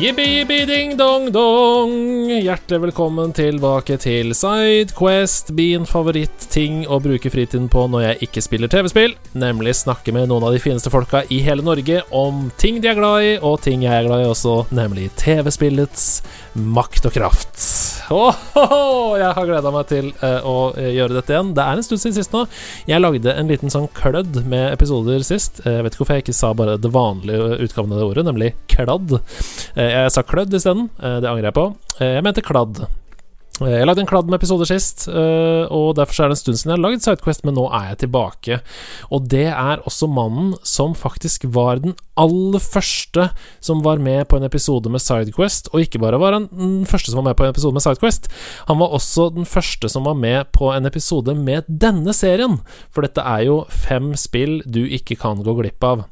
Jippi, jippi, ding, dong, dong. Hjertelig velkommen tilbake til Sidequest, min favorittting å bruke fritiden på når jeg ikke spiller TV-spill. Nemlig snakke med noen av de fineste folka i hele Norge om ting de er glad i, og ting jeg er glad i også, nemlig TV-spillets makt og kraft. Oh, jeg har gleda meg til uh, å gjøre dette igjen. Det er en stund siden sist nå. Jeg lagde en liten sånn klødd med episoder sist. Jeg vet ikke hvorfor jeg ikke sa bare det vanlige utgaven av det ordet, nemlig kladd. Jeg sa klødd isteden. Det angrer jeg på. Jeg mente kladd. Jeg lagde en kladd med episoder sist, og derfor er det en stund siden jeg har lagd Sidequest, men nå er jeg tilbake. Og det er også mannen som faktisk var den aller første som var med på en episode med Sidequest. Og ikke bare var han den første som var med på en episode med Sidequest, han var også den første som var med på en episode med denne serien. For dette er jo fem spill du ikke kan gå glipp av.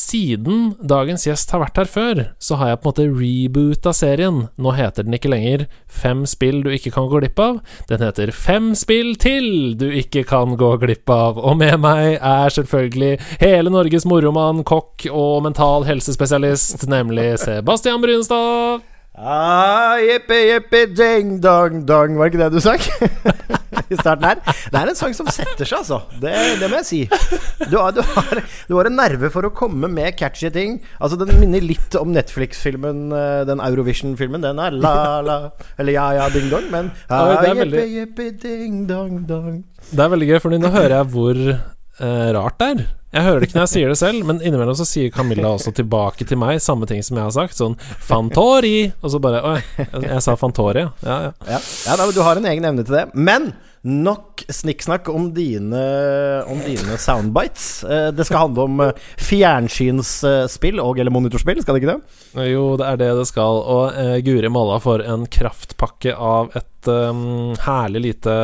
Siden dagens gjest har vært her før, så har jeg på en måte reboota serien. Nå heter den ikke lenger Fem spill du ikke kan gå glipp av. Den heter Fem spill til du ikke kan gå glipp av. Og med meg er selvfølgelig hele Norges moromann, kokk og mental helsespesialist, nemlig Sebastian Brynestad. Ah, jippi, jippi, ding, dong, dong. Var det ikke det du sang? I starten her. Det er en sang som setter seg, altså. Det, det må jeg si. Du har, du, har, du har, en nerve for å komme med catchy ting. Altså Den minner litt om Netflix-filmen, eh, den Eurovision-filmen. Den er la-la, eller ja-ja, ding dong. Men ah, jippi, jeppe, ding, dong, dong. Det er veldig gøy, for nå hører jeg hvor uh, rart det er. Jeg hører det ikke når jeg sier det selv, men innimellom så sier Camilla også tilbake til meg samme ting som jeg har sagt. Sånn 'Fantori', og så bare Oi, jeg, sa Fantori, ja. Ja, ja. ja, ja da, du har en egen evne til det. Men nok snikksnakk om dine, om dine soundbites. Det skal handle om fjernsynsspill og eller monitorspill, skal det ikke det? Jo, det er det det skal. Og uh, Guri malla for en kraftpakke av et um, herlig lite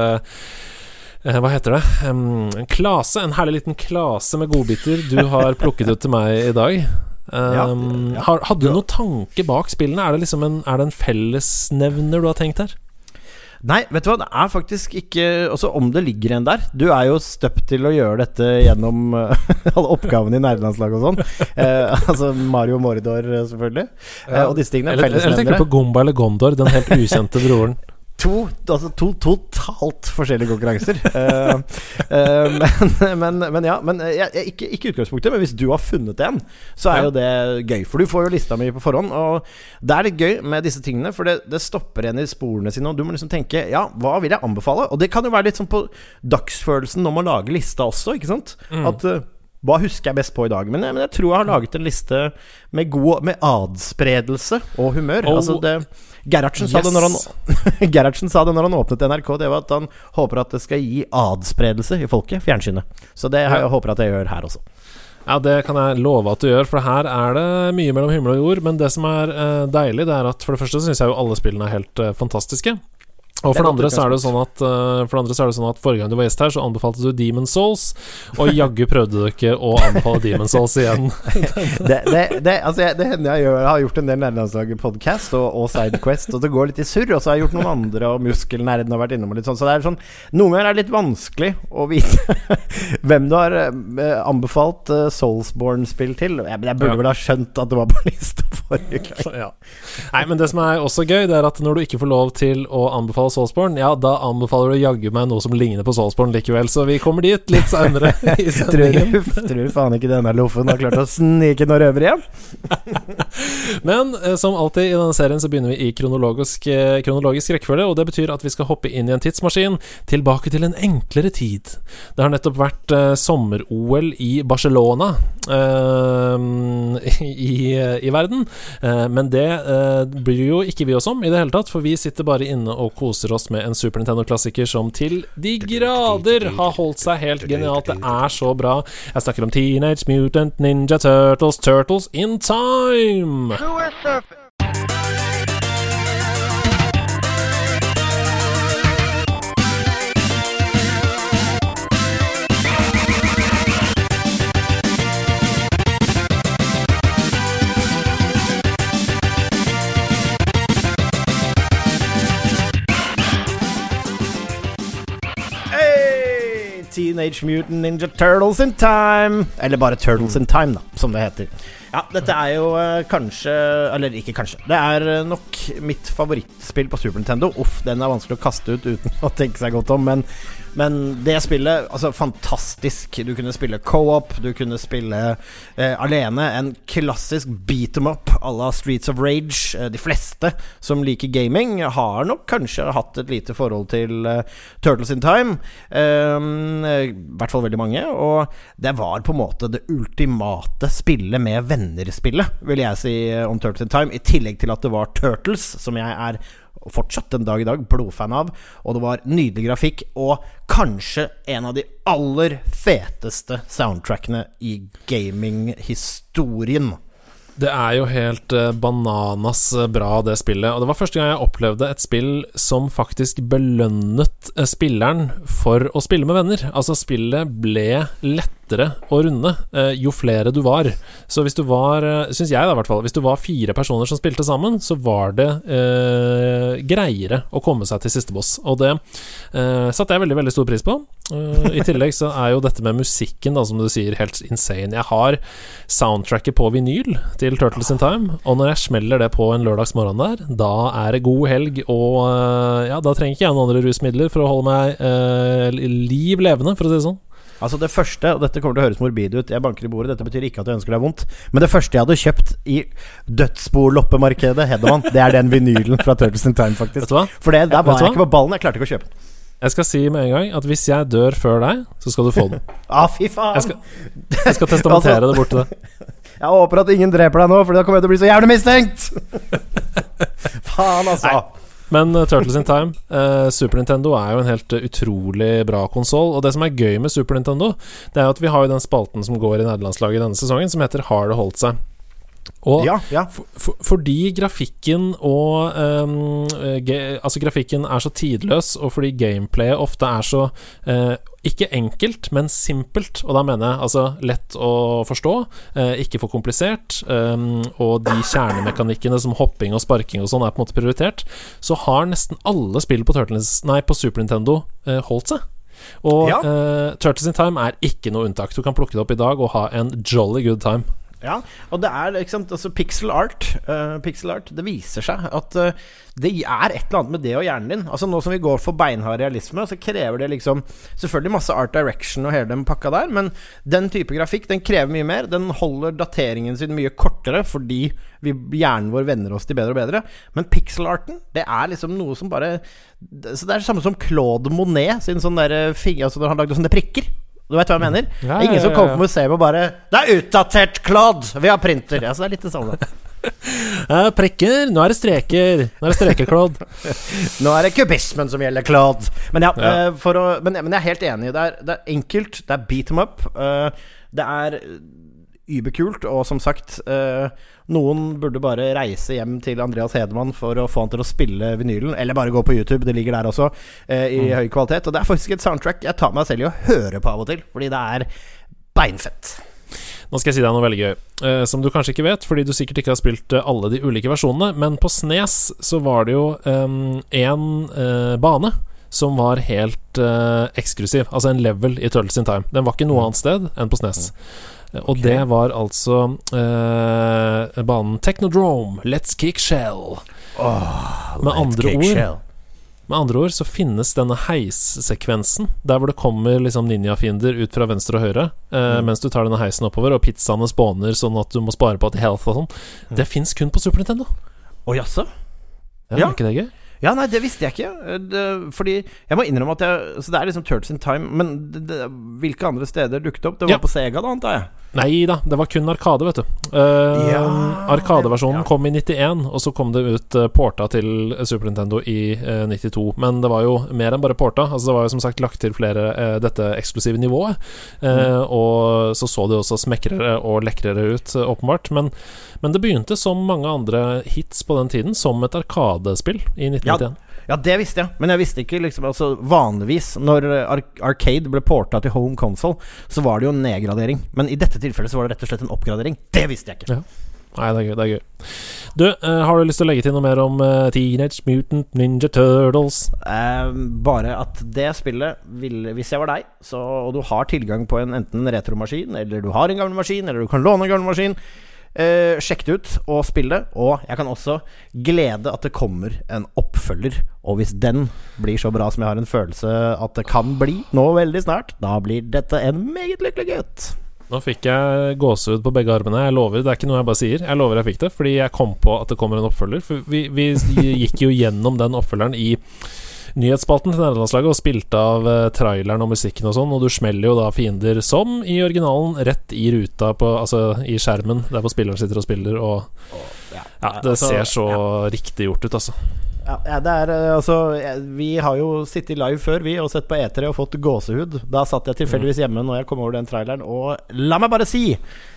hva heter det? en klase. En herlig liten klase med godbiter du har plukket ut til meg i dag. Um. Hadde du noen tanke bak spillene? Er det liksom en, er det en fellesnevner du har tenkt her? Nei, vet du hva, det er faktisk ikke Også om det ligger en der. Du er jo støpt til å gjøre dette gjennom alle oppgavene i nerdelandslaget og sånn. Eh, altså Mario Mordor, selvfølgelig. Eh, og disse tingene. Eller, eller tenker du på Gomba eller Gondor, den helt ukjente broren? To, altså to totalt forskjellige konkurranser. uh, uh, men, men, men, ja. Men jeg, jeg, ikke, ikke utgangspunktet, men hvis du har funnet en, så er ja. jo det gøy. For du får jo lista mi på forhånd. Og det er litt gøy med disse tingene, for det, det stopper en i sporene sine. Og du må liksom tenke Ja, hva vil jeg anbefale? Og det kan jo være litt sånn på dagsfølelsen når man lager lista også, ikke sant? Mm. At uh, hva husker jeg best på i dag? Men, men, jeg tror jeg har laget en liste med god Med adspredelse og humør. Oh, altså det Gerhardsen, yes. sa han, Gerhardsen sa det når han åpnet NRK. Det var at han håper at det skal gi adspredelse i folket, fjernsynet. Så det jeg håper at jeg gjør her også. Ja, det kan jeg love at du gjør, for her er det mye mellom himmel og jord. Men det som er uh, deilig, det er at for det første syns jeg jo alle spillene er helt uh, fantastiske. Og for det, andre så er det sånn at For det andre så er det sånn at forrige gang du var gjest her, så anbefalte du Demon Souls, og jaggu prøvde ikke å anbefale Demon Souls igjen. det, det, det, altså, det, hender jeg gjør, har gjort en del nederlandslaget-podkast og, og Sidequest, og det går litt i surr. Og så har jeg gjort noen andre, og Muskelnerden har vært innom og litt sånn. Så det er sånn Noen ganger er det litt vanskelig å vite hvem du har uh, anbefalt uh, Soulsborne-spill til. Jeg, jeg burde ja. vel ha skjønt at det var på lista forrige gang. Ja. Nei, men det som er også gøy, det er at når du ikke får lov til å anbefale Soulsborne, ja, da anbefaler du jaggu meg noe som ligner på Soulsborne likevel. Så vi kommer dit litt seinere i sendingen. tror, tror faen ikke denne loffen har klart å snike noe røver igjen. Men eh, som alltid i denne serien så begynner vi i kronologisk, eh, kronologisk rekkefølge, og det betyr at vi skal hoppe inn i en tidsmaskin tilbake til en enklere tid. Det har nettopp vært eh, sommer-OL i Barcelona uh, i, i, verden, uh, men det bryr jo ikke vi oss om i det hele tatt, for vi sitter bare inne og koser koser oss med en Super Nintendo-klassiker som til de grader har holdt seg helt genialt. Det er så bra. Jeg snakker om Teenage Mutant Ninja Turtles, Turtles in Time. Teenage Mutant Ninja Turtles in Time. Eller bare Turtles in Time, da, som det heter. Ja, dette er jo uh, kanskje Eller ikke kanskje. Det er uh, nok mitt favorittspill på Super Nintendo. Uff, den er vanskelig å kaste ut uten å tenke seg godt om, men men det spillet, altså fantastisk. Du kunne spille co-op, du kunne spille eh, alene. En klassisk beat em up à la Streets of Rage. Eh, de fleste som liker gaming, har nok kanskje hatt et lite forhold til eh, Turtles in Time. Ehm, I hvert fall veldig mange. Og det var på en måte det ultimate spillet med venner-spillet, vil jeg si eh, om Turtles in Time. I tillegg til at det var Turtles, som jeg er og fortsatt den dag i dag blodfan av. Og det var nydelig grafikk, og kanskje en av de aller feteste soundtrackene i gaminghistorien. Det er jo helt uh, bananas eh, bra, det spillet. Og det var første gang jeg opplevde et spill som faktisk belønnet uh, spilleren for å spille med venner. Altså, spillet ble lett lettere å runde eh, jo flere du var. Så hvis du var, eh, syns jeg da hvert fall, hvis du var fire personer som spilte sammen, så var det eh, greiere å komme seg til siste boss. Og det eh, satte jeg veldig, veldig stor pris på. Uh, I tillegg så er jo dette med musikken, da, som du sier, helt insane. Jeg har soundtracket på vinyl til Turtles in Time, og når jeg smeller det på en lørdagsmorgen der, da er det god helg, og uh, ja, da trenger ikke jeg noen andre rusmidler for å holde meg uh, liv levende, for å si det sånn. Altså Det første, og dette kommer til å høres morbid ut, jeg banker i bordet, dette betyr ikke at jeg ønsker deg vondt, men det første jeg hadde kjøpt i dødsboloppemarkedet, Hedemann, det er den vinylen fra Turtles in Time, faktisk. Vet du hva? For det, der var jeg ikke på ballen, jeg klarte ikke å kjøpe den. Jeg skal si med en gang at hvis jeg dør før deg, så skal du få den. ah, fy faen Jeg skal, jeg skal testamentere altså, det bort til deg. Jeg håper at ingen dreper deg nå, for da kommer jeg til å bli så jævlig mistenkt! faen, altså. Nei. Men uh, Turtles in Time, uh, Super Nintendo er jo en helt uh, utrolig bra konsoll. Og det som er gøy med Super Nintendo, det er at vi har jo den spalten som går i nederlandslaget denne sesongen, som heter Har det holdt seg? Og ja, ja. For, for, fordi grafikken og um, Altså grafikken er så tidløs, og fordi gameplayet ofte er så uh, ikke enkelt, men simpelt. Og da mener jeg altså lett å forstå, uh, ikke for komplisert, um, og de kjernemekanikkene som hopping og sparking og sånn er på en måte prioritert, så har nesten alle spill på, Turtles, nei, på Super Nintendo uh, holdt seg. Og ja. Turtles in Time er ikke noe unntak. Du kan plukke det opp i dag og ha en jolly good time. Ja, og det er liksom altså pixel art. Uh, pixel art Det viser seg at uh, det er et eller annet med det og hjernen din. Altså Nå som vi går for beinhard realisme, så krever det liksom selvfølgelig masse art direction og hele den pakka der, men den type grafikk den krever mye mer. Den holder dateringen sin mye kortere fordi vi, hjernen vår venner oss til bedre og bedre. Men pixel-arten, det er liksom noe som bare Så Det er det samme som Claude Monet sin sånn derre altså Når han lagde sånne prikker. Du vet hva jeg mener? Ja, Ingen som kommer på museet og bare 'Det er utdatert, Claude! Vi har printer!' Altså, det er litt det samme. Uh, prikker. Nå er det streker. Nå er det streker, Claude. Nå er det kubismen som gjelder, Claude. Men, ja, ja. Uh, å, men, men, jeg er helt enig. Det er, det er enkelt. Det er beat them up. Uh, det er überkult, og som sagt eh, Noen burde bare reise hjem til Andreas Hedemann for å få han til å spille vinylen, eller bare gå på YouTube, det ligger der også, eh, i mm. høy kvalitet. Og det er faktisk et soundtrack jeg tar meg selv i å høre på av og til, fordi det er beinfett. Nå skal jeg si deg noe veldig gøy, eh, som du kanskje ikke vet, fordi du sikkert ikke har spilt alle de ulike versjonene, men på Snes så var det jo én um, bane som var helt eksklusiv, altså en level i Turtles in Time. Den var ikke noe mm. annet sted enn på Snes. Mm. Og det var altså eh, banen Technodrome, Let's Kick Shell. Oh, med andre ord shell. Med andre ord så finnes denne heissekvensen der hvor det kommer liksom ninjafiender ut fra venstre og høyre eh, mm. mens du tar denne heisen oppover, og pizzaene spåner sånn at du må spare på til health og sånn. Mm. Det fins kun på Super Nintendo. Å oh, jaså? Ja, ja. Er ikke det gøy? Ja, nei, det visste jeg ikke. Eh, det, fordi jeg må innrømme at jeg Så det er liksom Turtles in Time, men det, det, hvilke andre steder dukket opp? Det var ja. på Sega, da, antar jeg? Nei da, det var kun Arkade, vet du. Uh, ja, Arkadeversjonen ja. kom i 91, og så kom det ut uh, porta til Super Nintendo i uh, 92. Men det var jo mer enn bare porta. Altså Det var jo som sagt lagt til flere uh, dette eksklusive nivået. Mm. Og så så det også smekrere og lekrere ut, åpenbart. Men, men, det begynte som mange andre hits på den tiden, som et Arkadespill i 1992. Ja. Ja, det visste jeg, men jeg visste ikke liksom altså, Vanligvis, når Ar Arcade ble porta til home console, så var det jo nedgradering. Men i dette tilfellet så var det rett og slett en oppgradering. Det visste jeg ikke. Ja. Nei, det er gøy. det er gøy Du, uh, har du lyst til å legge til noe mer om uh, Teenage Mutant Ninja Turtles? Eh, bare at det spillet vil, Hvis jeg var deg, så, og du har tilgang på en, enten en retromaskin, eller du har en gammel maskin, eller du kan låne en gammel maskin, eh, sjekk det ut og spill det. Og jeg kan også glede at det kommer en oppfølger. Og hvis den blir så bra som jeg har en følelse at det kan bli nå veldig snart, da blir dette en meget lykkelig gutt. Nå fikk jeg gåsehud på begge armene. Jeg lover, Det er ikke noe jeg bare sier. Jeg lover jeg fikk det, fordi jeg kom på at det kommer en oppfølger. For vi, vi gikk jo gjennom den oppfølgeren i nyhetsspalten til nederlandslaget og spilte av uh, traileren og musikken og sånn, og du smeller jo da fiender som i originalen rett i ruta på Altså i skjermen der hvor spilleren sitter og spiller, og Ja, det altså, ser så ja. riktig gjort ut, altså. Ja, ja, det er eh, altså Vi har jo sittet live før, vi, og sett på E3 og fått gåsehud. Da satt jeg tilfeldigvis hjemme når jeg kom over den traileren, og la meg bare si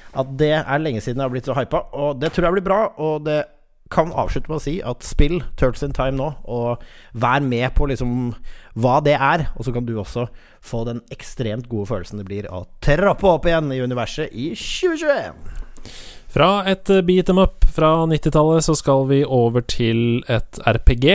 at det er lenge siden jeg har blitt så hypa, og det tror jeg blir bra. Og det kan avslutte med å si at spill Turtles in Time nå, og vær med på liksom hva det er. Og så kan du også få den ekstremt gode følelsen det blir å trappe opp igjen i universet i 2021. Fra et eh, beat them up fra 90-tallet så skal vi over til et RPG.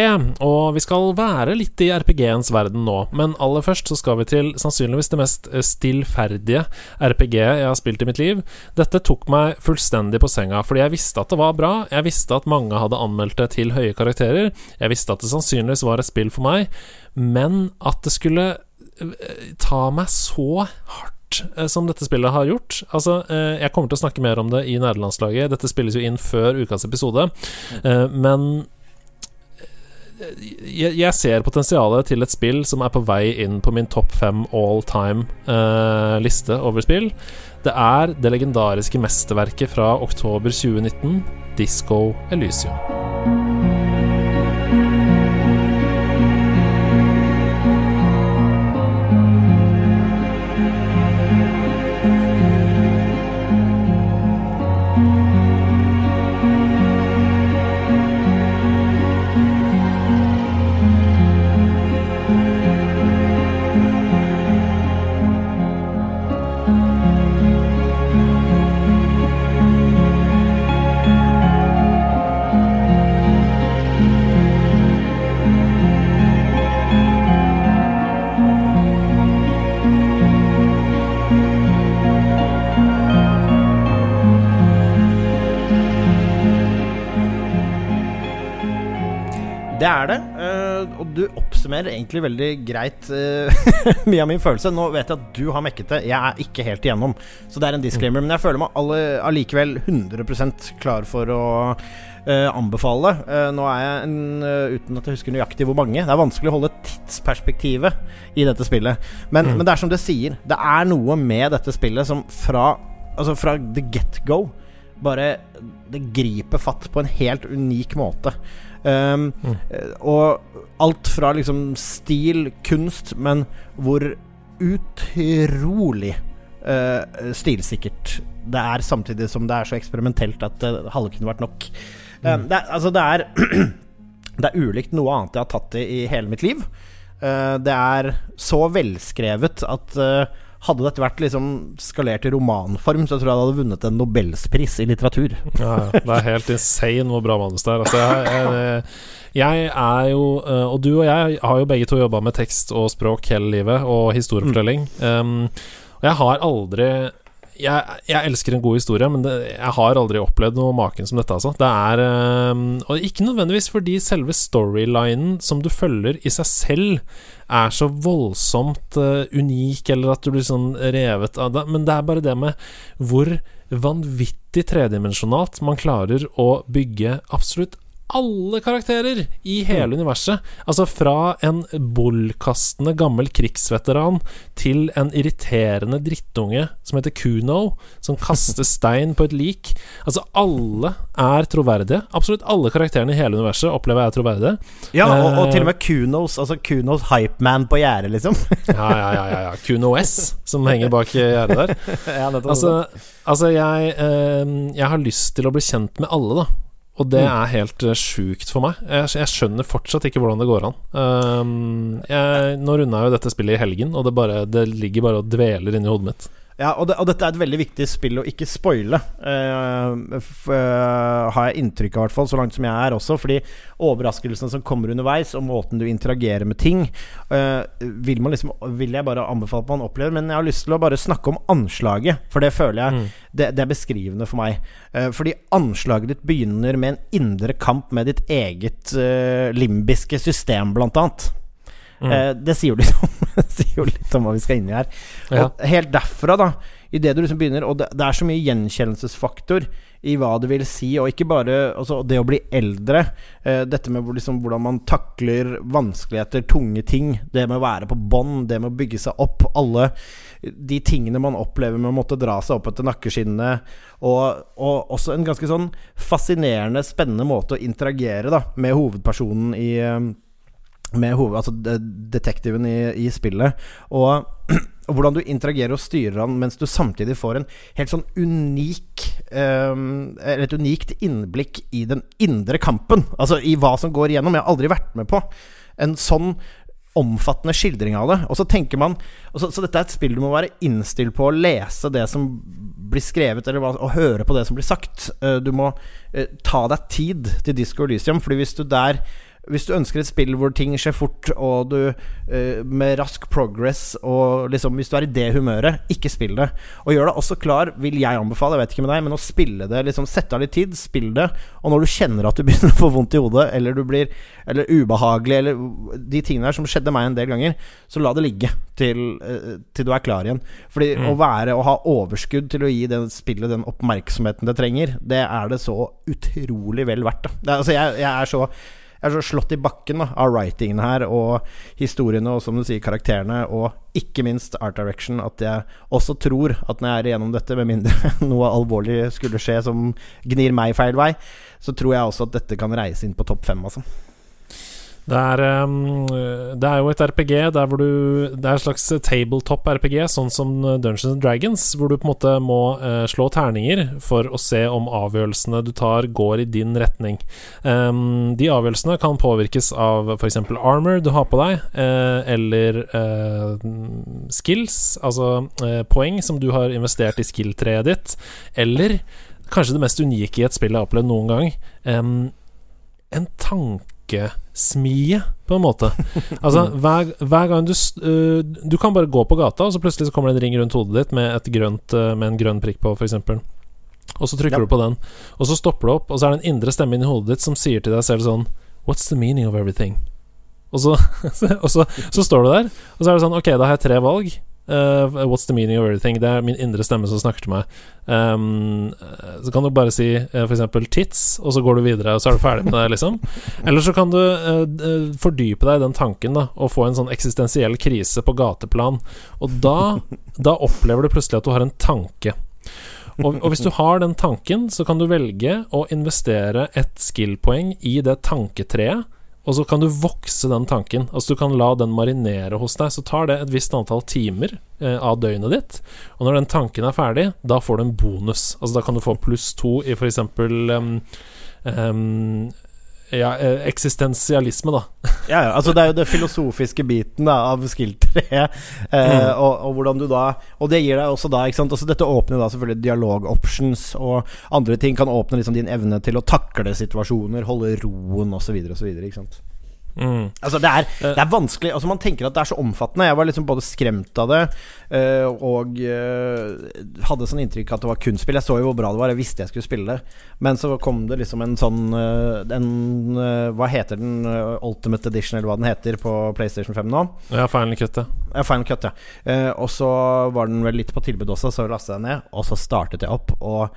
Og vi skal være litt i RPG-ens verden nå, men aller først så skal vi til sannsynligvis det mest eh, stillferdige RPG jeg har spilt i mitt liv. Dette tok meg fullstendig på senga, fordi jeg visste at det var bra. Jeg visste at mange hadde anmeldt det til høye karakterer. Jeg visste at det sannsynligvis var et spill for meg, men at det skulle eh, ta meg så hardt eh, som dette spillet har gjort. Altså, eh, jeg kommer til å snakke mer om det i nederlandslaget. Dette spilles jo inn før ukas episode, men eh, jeg, jeg ser potensialet til et spill som er på vei inn på min topp fem all time-liste over spill. Det er det legendariske mesterverket fra oktober 2019, Disco Elysium. Det er det, eh, og du oppsummerer egentlig veldig greit eh, mye av min følelse. Nå vet jeg at du har mekket det, jeg er ikke helt igjennom, så det er en disclaimer. Men jeg føler meg alle, allikevel 100 klar for å uh, anbefale. Uh, nå er jeg en, uh, uten at jeg husker nøyaktig hvor mange. Det er vanskelig å holde tidsperspektivet i dette spillet. Men, Mm. men det er som det sier, det er noe med dette spillet som fra, altså fra the get go bare Det griper fatt på en helt unik måte. Um, Mm. eh, Og alt fra liksom stil, kunst, men hvor utrolig uh, stilsikkert det er, samtidig som det er så eksperimentelt at det halve kunne vært nok. Um, det, er, altså, det er Det er ulikt noe annet jeg har tatt i, i hele mitt liv. Uh, det er så velskrevet at eh, hadde dette vært liksom skalert i romanform, så tror jeg det hadde vunnet en nobelspris i litteratur. Ja, ja. Det er helt insane hvor bra manus det er. Altså, jeg, jeg, jeg er jo eh, Og du og jeg har jo begge to jobba med tekst og språk hele livet, og historiefortelling. Um, og jeg har aldri jeg, jeg elsker en god historie, men det, jeg har aldri opplevd noe maken som dette, altså. Det er um, Og ikke nødvendigvis fordi selve storylinen som du følger i seg selv, er så voldsomt eh, unik, eller at du blir sånn revet av det, men det er bare det med hvor vanvittig tredimensjonalt man klarer å bygge absolutt alle karakterer i hele universet. Altså fra en bollkastende gammel krigsveteran til en irriterende drittunge som heter Kuno, som kaster stein på et lik. Altså, alle er troverdige. Absolutt alle karakterene i hele universet opplever jeg er troverdige. Ja, og, og Eh. til og med Kunos, altså Kunos hypeman på gjerdet, liksom. Ja, ja, ja, ja, ja. Kuno S, som henger bak gjerdet der. ja. Altså, altså jeg, eh, jeg har lyst til å bli kjent med alle, da. Og det Mm. er helt uh, sjukt for meg. Jeg, jeg skjønner fortsatt ikke hvordan det går an. Um, jeg, nå runda jeg jo dette spillet i helgen, og det, bare, det ligger bare og dveler inni hodet mitt. Ja, og, det, og, dette er et veldig viktig spill å ikke spoile, uh, uh, har jeg inntrykk av, hvert fall, så langt som jeg er også. Fordi overraskelsene som kommer underveis, og måten du interagerer med ting, uh, vil, liksom, vil, jeg bare anbefale at man opplever. Men jeg har lyst til å bare snakke om anslaget, for det føler jeg mm. det, det, er beskrivende for meg. fordi anslaget ditt begynner med en indre kamp med ditt eget limbiske system, blant annet. Mm. Eh, det sier jo, litt om, sier jo litt om hva vi skal inn i her. Ja. Helt derfra, da, idet du liksom begynner Og det, det, er så mye gjenkjennelsesfaktor i hva det vil si, og ikke bare altså, det å bli eldre. Eh, dette med liksom, hvordan man takler vanskeligheter, tunge ting. Det med å være på bånn, det med å bygge seg opp. Alle de tingene man opplever med å måtte dra seg opp etter nakkeskinnet. Og, og også en ganske sånn fascinerende, spennende måte å interagere da, med hovedpersonen i eh, med hoved, altså detektiven i, i spillet. Og, og, hvordan du interagerer og styrer han mens du samtidig får en helt sånn unik um, Et unikt innblikk i den indre kampen. Altså i hva som går igjennom. Jeg har aldri vært med på en sånn omfattende skildring av det. Og så tenker man så, så, dette er et spill du må være innstilt på å lese det som blir skrevet, eller å høre på det som blir sagt. Uh, du må uh, ta deg tid til Disco Elysium, Fordi hvis du der hvis du ønsker et spill hvor ting skjer fort, og du uh, med rask progress, og liksom Hvis du er i det humøret, ikke spill det. Og gjør deg også klar, vil jeg anbefale, jeg vet ikke med deg, men å spille det. Liksom Sette av litt tid, spill det. Og når du kjenner at du begynner å få vondt i hodet, eller du blir Eller ubehagelig, eller de tingene der som skjedde meg en del ganger, så la det ligge til, uh, til du er klar igjen. Fordi mm. å være Å ha overskudd til å gi det spillet den oppmerksomheten det trenger, det er det så utrolig vel verdt. Da. Det, altså, jeg, jeg er så er så slått i bakken da, av writingen her, og historiene, og som du sier, karakterene, og ikke minst art direction, at jeg også tror at når jeg er igjennom dette, med mindre noe alvorlig skulle skje som gnir meg feil vei, så tror jeg også at dette kan reise inn på topp fem, altså. Det er, det er, jo et RPG der hvor du Det er et slags tabletop-RPG, sånn som Dungeons and Dragons, hvor du på en måte må uh, slå terninger for å se om avgjørelsene du tar, går i din retning. De avgjørelsene kan påvirkes av f.eks. armor du har på deg, uh, eller uh, skills, altså poeng som du har investert i skill-treet ditt, eller kanskje det mest unike i et spill jeg har opplevd noen gang, en tanke tankesmie, på en måte. Altså, hver, hver gang du uh, Du kan bare gå på gata, og så plutselig så kommer det en ring rundt hodet ditt med, grønt, uh, med en grønn prikk på, f.eks. Og så trykker ja. du på den, og så stopper du opp, og så er det en indre stemme inni hodet ditt som sier til deg selv sånn What's the meaning of everything? Og så, og så, så står du der, og så er det sånn Ok, da har jeg tre valg. Uh, what's the meaning of everything? Det er min indre stemme som snakker til meg. Um, så kan du bare si uh, f.eks. tits, og så går du videre, og så er du ferdig med det, liksom. Eller så kan du uh, fordype deg i den tanken da og få en sånn eksistensiell krise på gateplan. Og da, da opplever du plutselig at du har en tanke. Og, og, hvis du har den tanken, så kan du velge å investere et skill-poeng i det tanketreet og så kan du vokse den tanken. Altså Du kan la den marinere hos deg. Så tar det et visst antall timer eh, av døgnet ditt. Og når den tanken er ferdig, da får du en bonus. Altså Da kan du få pluss to i f.eks. Um, ja, eh, eksistensialisme, da. ja, ja, altså det er jo det filosofiske biten da, av skill-treet. Eh, mm. og, og, hvordan du da Og det gir deg også da ikke sant? Altså Dette åpner da selvfølgelig dialog-options, og andre ting kan åpne liksom din evne til å takle situasjoner, holde roen osv. osv. Ikke sant. Mm. Altså det er, det er, vanskelig Altså Man tenker at det er så omfattende. Jeg var liksom både skremt av det uh, og uh, hadde sånn inntrykk at det var kunstspill. Jeg så jo hvor bra det var, jeg visste jeg skulle spille det. Men så kom det liksom en sånn uh, en, Hva heter den? Ultimate Edition, eller hva den heter, på PlayStation 5 nå? Ja, Final Cut, ja. ja Final Cut, ja. og så var den vel litt på tilbud også, så lastet jeg ned, og så startet jeg opp. Og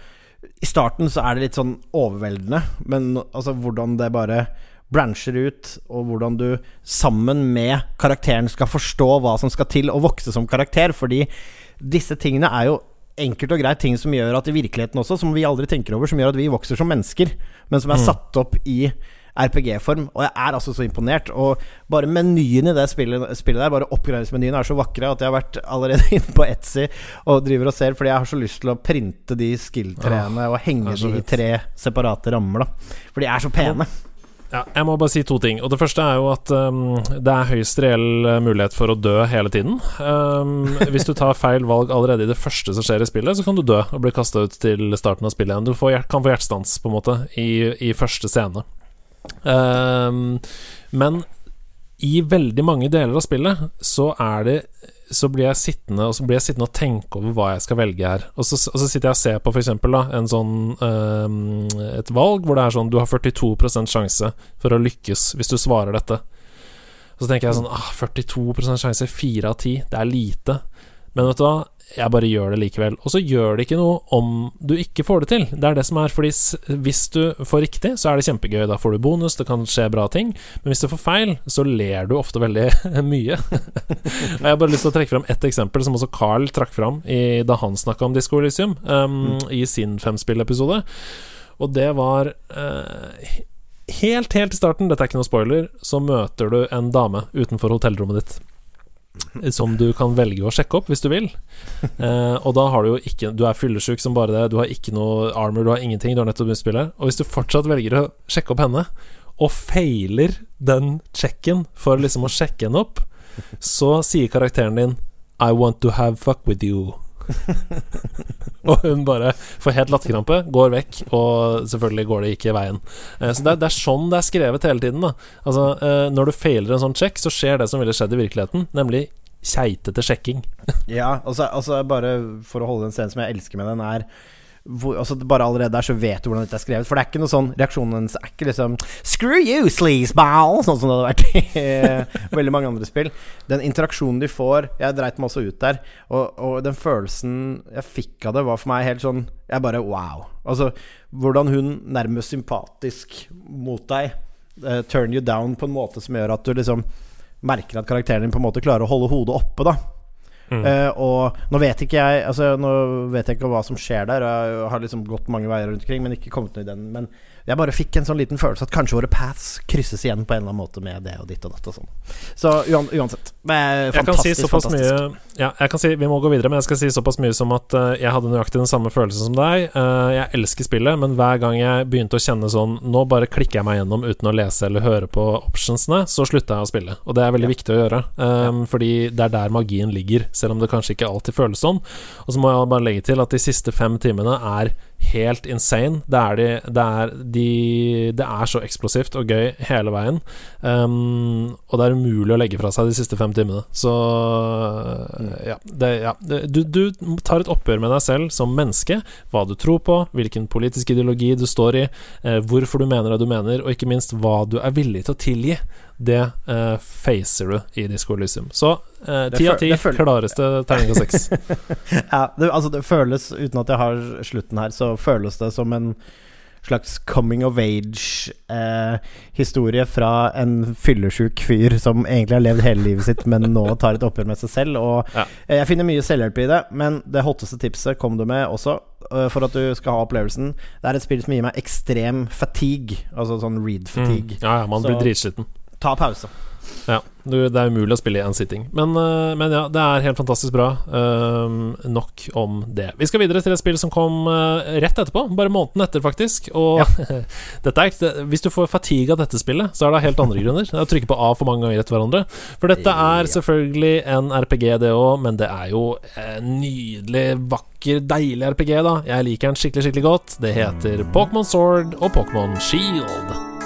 i starten så er det litt sånn overveldende, men altså hvordan det bare brancher ut, og hvordan du sammen med karakteren skal forstå hva som skal til å vokse som karakter. Fordi disse tingene er jo enkelt og greit ting som gjør at i virkeligheten også, som vi aldri tenker over, som gjør at vi vokser som mennesker, men som er mm. satt opp i RPG-form. Og jeg er altså så imponert. Og bare menyen i det spillet, spillet der, bare oppgraderingsmenyene, er så vakre at jeg har vært allerede inne på Etsy og driver og ser, fordi jeg har så lyst til å printe de skill-treene og henge de i tre separate rammer, da. For de er så pene. Ja, jeg må bare si to ting. Og Det første er jo at um, det er høyst reell uh, mulighet for å dø hele tiden. Um, hvis du tar feil valg allerede i det første som skjer i spillet, så kan du dø og bli kasta ut til starten av spillet igjen. Du får, kan få hjertestans, på en måte, i, i første scene. Um, men i veldig mange deler av spillet så er det så blir sittende så blir jeg sittende og tenke over hva jeg skal velge her. Og så, og så sitter jeg og ser på f.eks. sånn um, et valg hvor det er sånn du har 42 sjanse for å lykkes hvis du svarer dette. Og så tenker jeg sånn ah, 42% sjanse, 4 av 10, det er lite. Men vet du hva, jeg bare gjør det likevel. Og så gjør det ikke noe om du ikke får det til. Det er det som er, fordi hvis du får riktig, så er det kjempegøy. Da får du bonus, det kan skje bra ting. Men hvis du får feil, så ler du ofte veldig mye. og jeg har bare lyst til å trekke fram ett eksempel som også Carl trakk fram i, da han snakka om Disco Elysium, um, mm. i sin femspillepisode. Og det var uh, Helt, helt i starten, dette er ikke noe spoiler, så møter du en dame utenfor hotellrommet ditt som du kan velge å sjekke opp hvis du vil. Eh, og da har du jo ikke Du er fyllesyk som bare det, du har ikke noe armor, du har ingenting, du har nettopp begynt spillet. Og hvis du fortsatt velger å sjekke opp henne, og feiler den checken for liksom å sjekke henne opp, så sier karakteren din I want to have fuck with you. og hun bare får helt latterkrampe, går vekk, og selvfølgelig går det ikke veien. Eh, så det er, det er, sånn det er skrevet hele tiden. Da. Altså, eh, når du feiler en sånn sjekk, så skjer det som ville skjedd i virkeligheten, nemlig keitete sjekking. ja, altså, altså, bare for å holde den scenen som jeg elsker med den, er hvor, altså Bare allerede der så vet du hvordan dette er skrevet. For det er ikke noe sånn Reaksjonen hennes er ikke liksom 'Screw you, sleazeball', sånn som det hadde vært i eh, veldig mange andre spill. Den interaksjonen de får Jeg dreit meg også ut der. Og, og, den følelsen jeg fikk av det, var for meg helt sånn Jeg bare wow. Altså, hvordan hun nærmest sympatisk mot deg uh, turn you down på en måte som gjør at du liksom merker at karakteren din på en måte klarer å holde hodet oppe, da. Uh, og nå vet ikke jeg Altså Nå vet jeg ikke hva som skjer der. Jeg har liksom gått mange veier rundt omkring, men ikke kommet noe i den. Men jeg bare fikk en sånn liten følelse at kanskje våre paths krysses igjen på en eller annen måte med det og ditt og datt og sånn. Så uansett. Fantastisk. Jeg kan si såpass mye Ja, jeg kan si Vi må gå videre, men jeg skal si såpass mye som at uh, jeg hadde nøyaktig den samme følelsen som deg. Uh, jeg elsker spillet, men hver gang jeg begynte å kjenne sånn Nå bare klikker jeg meg gjennom uten å lese eller høre på optionsene, så slutta jeg å spille. Og det er veldig ja. viktig å gjøre, um, ja. fordi det er der magien ligger, selv om det kanskje ikke alltid føles sånn. Og så må jeg bare legge til at de siste fem timene er helt insane. Det er, de, det, er de, det er så eksplosivt og gøy hele veien. Um, og det er umulig å legge fra seg de siste fem timene. Så ja, det, ja. Du, du, tar et oppgjør med deg selv som menneske. Hva du tror på, hvilken politisk ideologi du står i, eh, hvorfor du mener det du mener, og ikke minst hva du er villig til å tilgi det uh, facer du i Disco Elysium. Så eh, ti av ti, klareste av seks. ja, det, altså det føles, uten at jeg har slutten her, så føles det som en slags coming of age-historie eh, fra en fyllesyk fyr som egentlig har levd hele livet sitt, men nå tar et oppgjør med seg selv. Og ja. jeg finner mye selvhjelp i det, men det hotteste tipset kom du med også. For at du skal ha opplevelsen. Det er et spill som gir meg ekstrem fatigue. Altså sånn read fatigue. Mm. Ja, ja, man blir dritsliten ta pause. Ja, det er umulig å spille i én sitting. Men, uh, men, ja, det er helt fantastisk bra. Uh, nok om det. Vi skal videre til et spill som kom uh, rett etterpå. Bare måneden etter, faktisk. Og ja. dette er, hvis du får fatigue av dette spillet, så er det helt andre grunner. Det er å trykke på A for mange ganger etter hverandre. For dette er selvfølgelig en RPG, det òg, men det er jo en nydelig, vakker, deilig RPG, da. Jeg liker den skikkelig, skikkelig godt. Det heter Pokémon Sword og Pokémon Shield.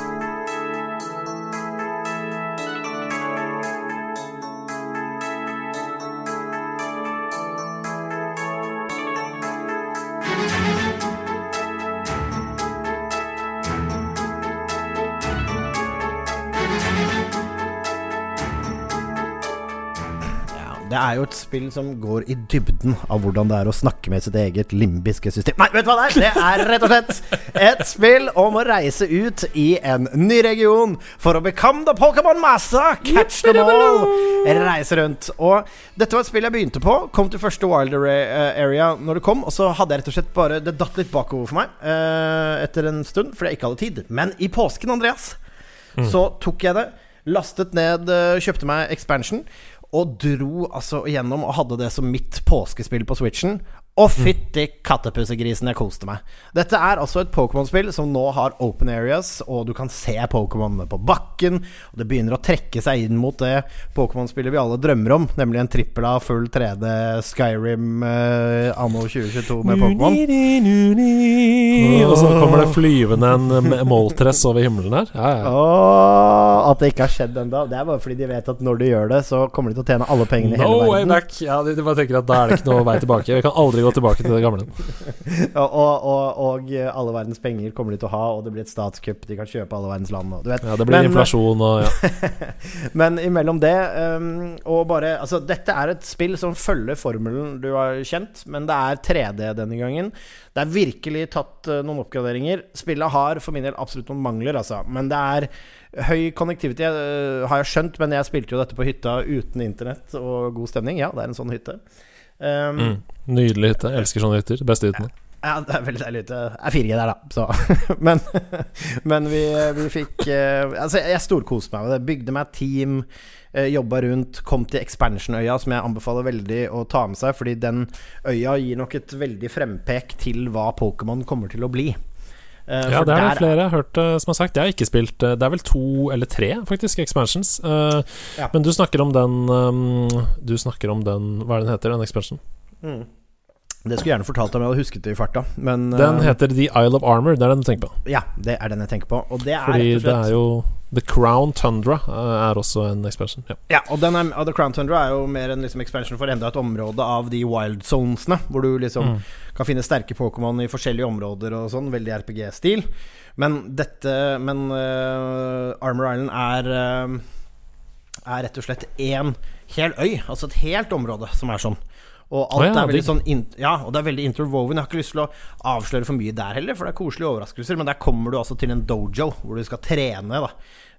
Er jo et spill som går i dybden av hvordan det er å snakke med sitt eget limbiske system. Nei, vet du hva det er? Det er rett og slett et spill om å reise ut i en ny region for å become the Pokémon Massa! catch them all, reise rundt. Og dette var et spill jeg begynte på. Kom til første Wilder eh, Area når det kom, og så hadde jeg rett og slett bare Det datt litt bakover for meg uh, etter en stund, fordi jeg ikke hadde tid. Men i påsken, Andreas, mm. så tok jeg det. Lastet ned, uh, kjøpte meg expansion og dro altså gjennom og hadde det som mitt påskespill på Switchen. Å, fytti kattepussegrisen, jeg koste meg. Dette er altså et Pokémon-spill som nå har open areas, og du kan se Pokémonene på bakken. Og det begynner å trekke seg inn mot det Pokémon-spillet vi alle drømmer om, nemlig en trippel av full 3D Skyrim eh, anno 2022 med Pokémon. Og så kommer det flyvende en Moltres over himmelen her. Ja, ja. Åh, at det ikke har skjedd ennå. Det er bare fordi de vet at når de gjør det, så kommer de til å tjene alle pengene i No hele way back. Ja, de, de bare tenker at da er det ikke noe vei tilbake. Vi kan aldri gå tilbake til det gamle. Og, og, og, og alle verdens penger kommer de til å ha, og det blir et statskupp. De kan kjøpe alle verdens land. Og, du vet. Ja, det blir Men- inflasjon og ja. Men imellom det um, og bare Altså, dette er et spill som følger formelen du har kjent, men det er 3D denne gangen. Det er virkelig tatt uh, noen oppgraderinger. Spillet har for min del absolutt noen mangler, altså. Men det er høy connectivity, uh, har jeg skjønt, men jeg spilte jo dette på hytta uten internett og god stemning. Ja, det er en sånn hytte. Um, Mm. Nydelig hytte. Elsker sånne hytter. Beste hyttene. Ja, det er veldig deilig hytte. Det er 4G der, da. Så. men men vi, vi fikk eh, Altså, jeg storkoste meg med det. Bygde meg team, uh, jobba rundt, kom til Expansion-øya, som jeg anbefaler veldig å ta med seg, fordi den øya gir nok et veldig frempek til hva Pokémon kommer til å bli. Eh, Ja, det er det flere jeg har hørt eh, som har sagt. Jeg har ikke spilt eh, Det er vel to eller tre, faktisk, expansions. Ja. Men du snakker om den um, Du snakker om den Hva er den heter, den expansion? Mm. Det skulle jeg gjerne fortalt om jeg hadde husket det i farta, men Den eh, heter The Isle of Armor. Det er den du tenker på. Ja, det er den jeg tenker på. Og det er Fordi rett og det er jo The Crown Tundra eh, er også en expansion. Ja. Ja, og, den er, og The Crown Tundra er jo mer en liksom expansion for enda et område av de wild zonesene, hvor du liksom Mm. kan finne sterke Pokémon i forskjellige områder og sånn. Veldig RPG-stil. Men dette Men uh, Armor Island er uh, Er rett og slett én hel øy, altså et helt område som er sånn. Og alt oh, ja, er veldig sånn in, Ja, og det er veldig interwoven. Jeg har ikke lyst til å avsløre for mye der heller, for det er koselige overraskelser. Men der kommer du altså til en dojo hvor du skal trene, da.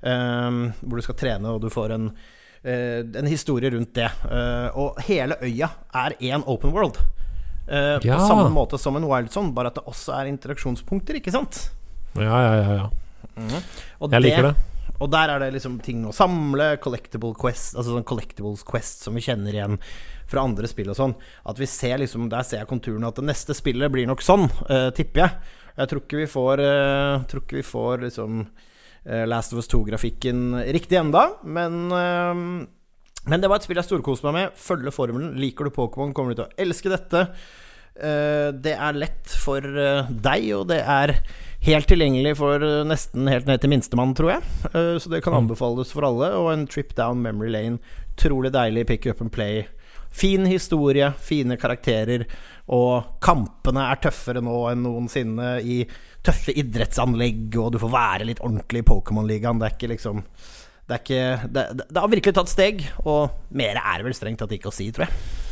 Um, hvor du skal trene, og du får en uh, en historie rundt det. Uh, og hele øya er én open world. Uh, Ja. På samme måte som en wild zone, bare at det også er interaksjonspunkter, ikke sant? ja, ja, ja, ja. Og Jeg liker det. Og der er det liksom ting å samle, collectible quest, altså sånn collectibles quest som vi kjenner igjen fra andre spill og sånn. At vi ser liksom Der ser jeg konturene at det neste spillet blir nok sånn, uh, tipper jeg. Jeg tror ikke vi får uh, Tror ikke vi får liksom eh, Last of Us 2-grafikken riktig enda, men men det var et spill jeg storkoste meg med. Følge formelen. Liker du Pokémon, kommer du til å elske dette. Det er lett for deg, og det er helt tilgjengelig for nesten helt ned til minstemann, tror jeg. Så det kan Mm. anbefales for alle. Og en trip down memory lane. Trolig deilig pick up and play. Fin historie, fine karakterer, og kampene er tøffere nå enn noensinne i tøffe idrettsanlegg, og du får være litt ordentlig i Pokémon-ligaen. Det er ikke liksom det, er ikke, det, det, det har virkelig tatt steg, og mer er vel strengt tatt ikke å si, tror jeg.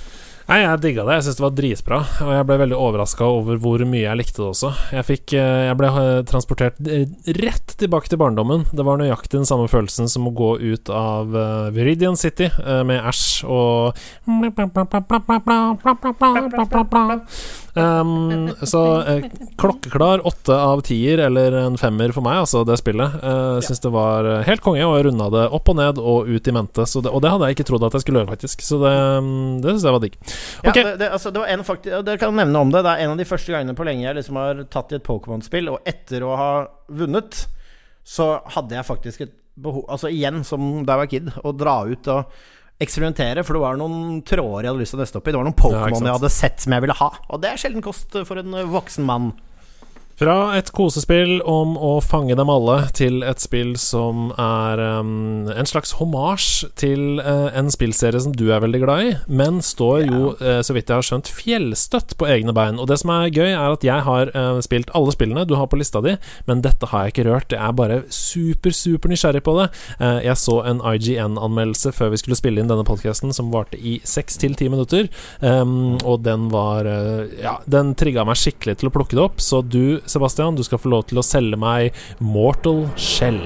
Nei, jeg digga det. Jeg syns det var dritbra. Og jeg ble veldig overraska over hvor mye jeg likte det også. Jeg, fikk, eh, jeg ble eh, transportert eh, rett tilbake til barndommen. Det var nøyaktig den samme følelsen som å gå ut av Viridian City med Ash og um, Så eh, klokkeklar åtte av tier, eller en femmer for meg, altså det spillet. Uh, Syns det var eh, helt konge, og jeg runda det opp og ned og ut i mente. Så det, og det hadde jeg ikke trodd at jeg skulle gjøre, faktisk. Så det, mm, det syns jeg var digg. Ja, det, det, altså, det var en faktisk, Dere kan nevne om det. Det er en av de første gangene på lenge jeg liksom har tatt i et Pokémon-spill, og etter å ha vunnet, så hadde jeg faktisk et behov Altså igjen, som da jeg var kid, å dra ut og eksperimentere. For det var noen tråder jeg hadde lyst til å nøste opp i. Det var noen Pokémon jeg hadde sett som jeg ville ha. Og det er sjelden kost for en voksen mann. Fra et kosespill om å fange dem alle, til et spill som er um, en slags homasj til uh, en spillserie som du er veldig glad i, men står jo, uh, så vidt jeg har skjønt, fjellstøtt på egne bein. Og det som er gøy, er at jeg har uh, spilt alle spillene du har på lista di, men dette har jeg ikke rørt. Jeg er bare super, super nysgjerrig på det. Jeg så en IGN-anmeldelse før vi skulle spille inn denne podkasten, som varte i seks til ti minutter, um, og den var Ja, den trigga meg skikkelig til å plukke det opp, så du Sebastian, du skal få lov til å selge meg Mortal Shell.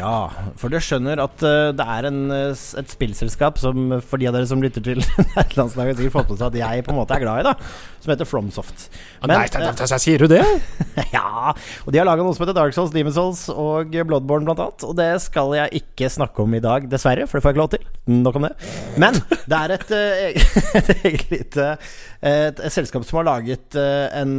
Ja for dere skjønner at uh, det er en, uh, et spillselskap som for de av dere som lytter til Nederlandslaget, sikkert fått med seg at jeg på en måte er glad i, da. Som heter Fromsoft. Men, Nei, uh, sier du det? ja. Og de har laga noe som heter Dark Souls, Demon Souls og Bloodborne, blant annet. Og det skal jeg ikke snakke om i dag, dessverre, for det får jeg ikke lov til. Nok om det. Men det er et, et eget lite et, selskap som har laget en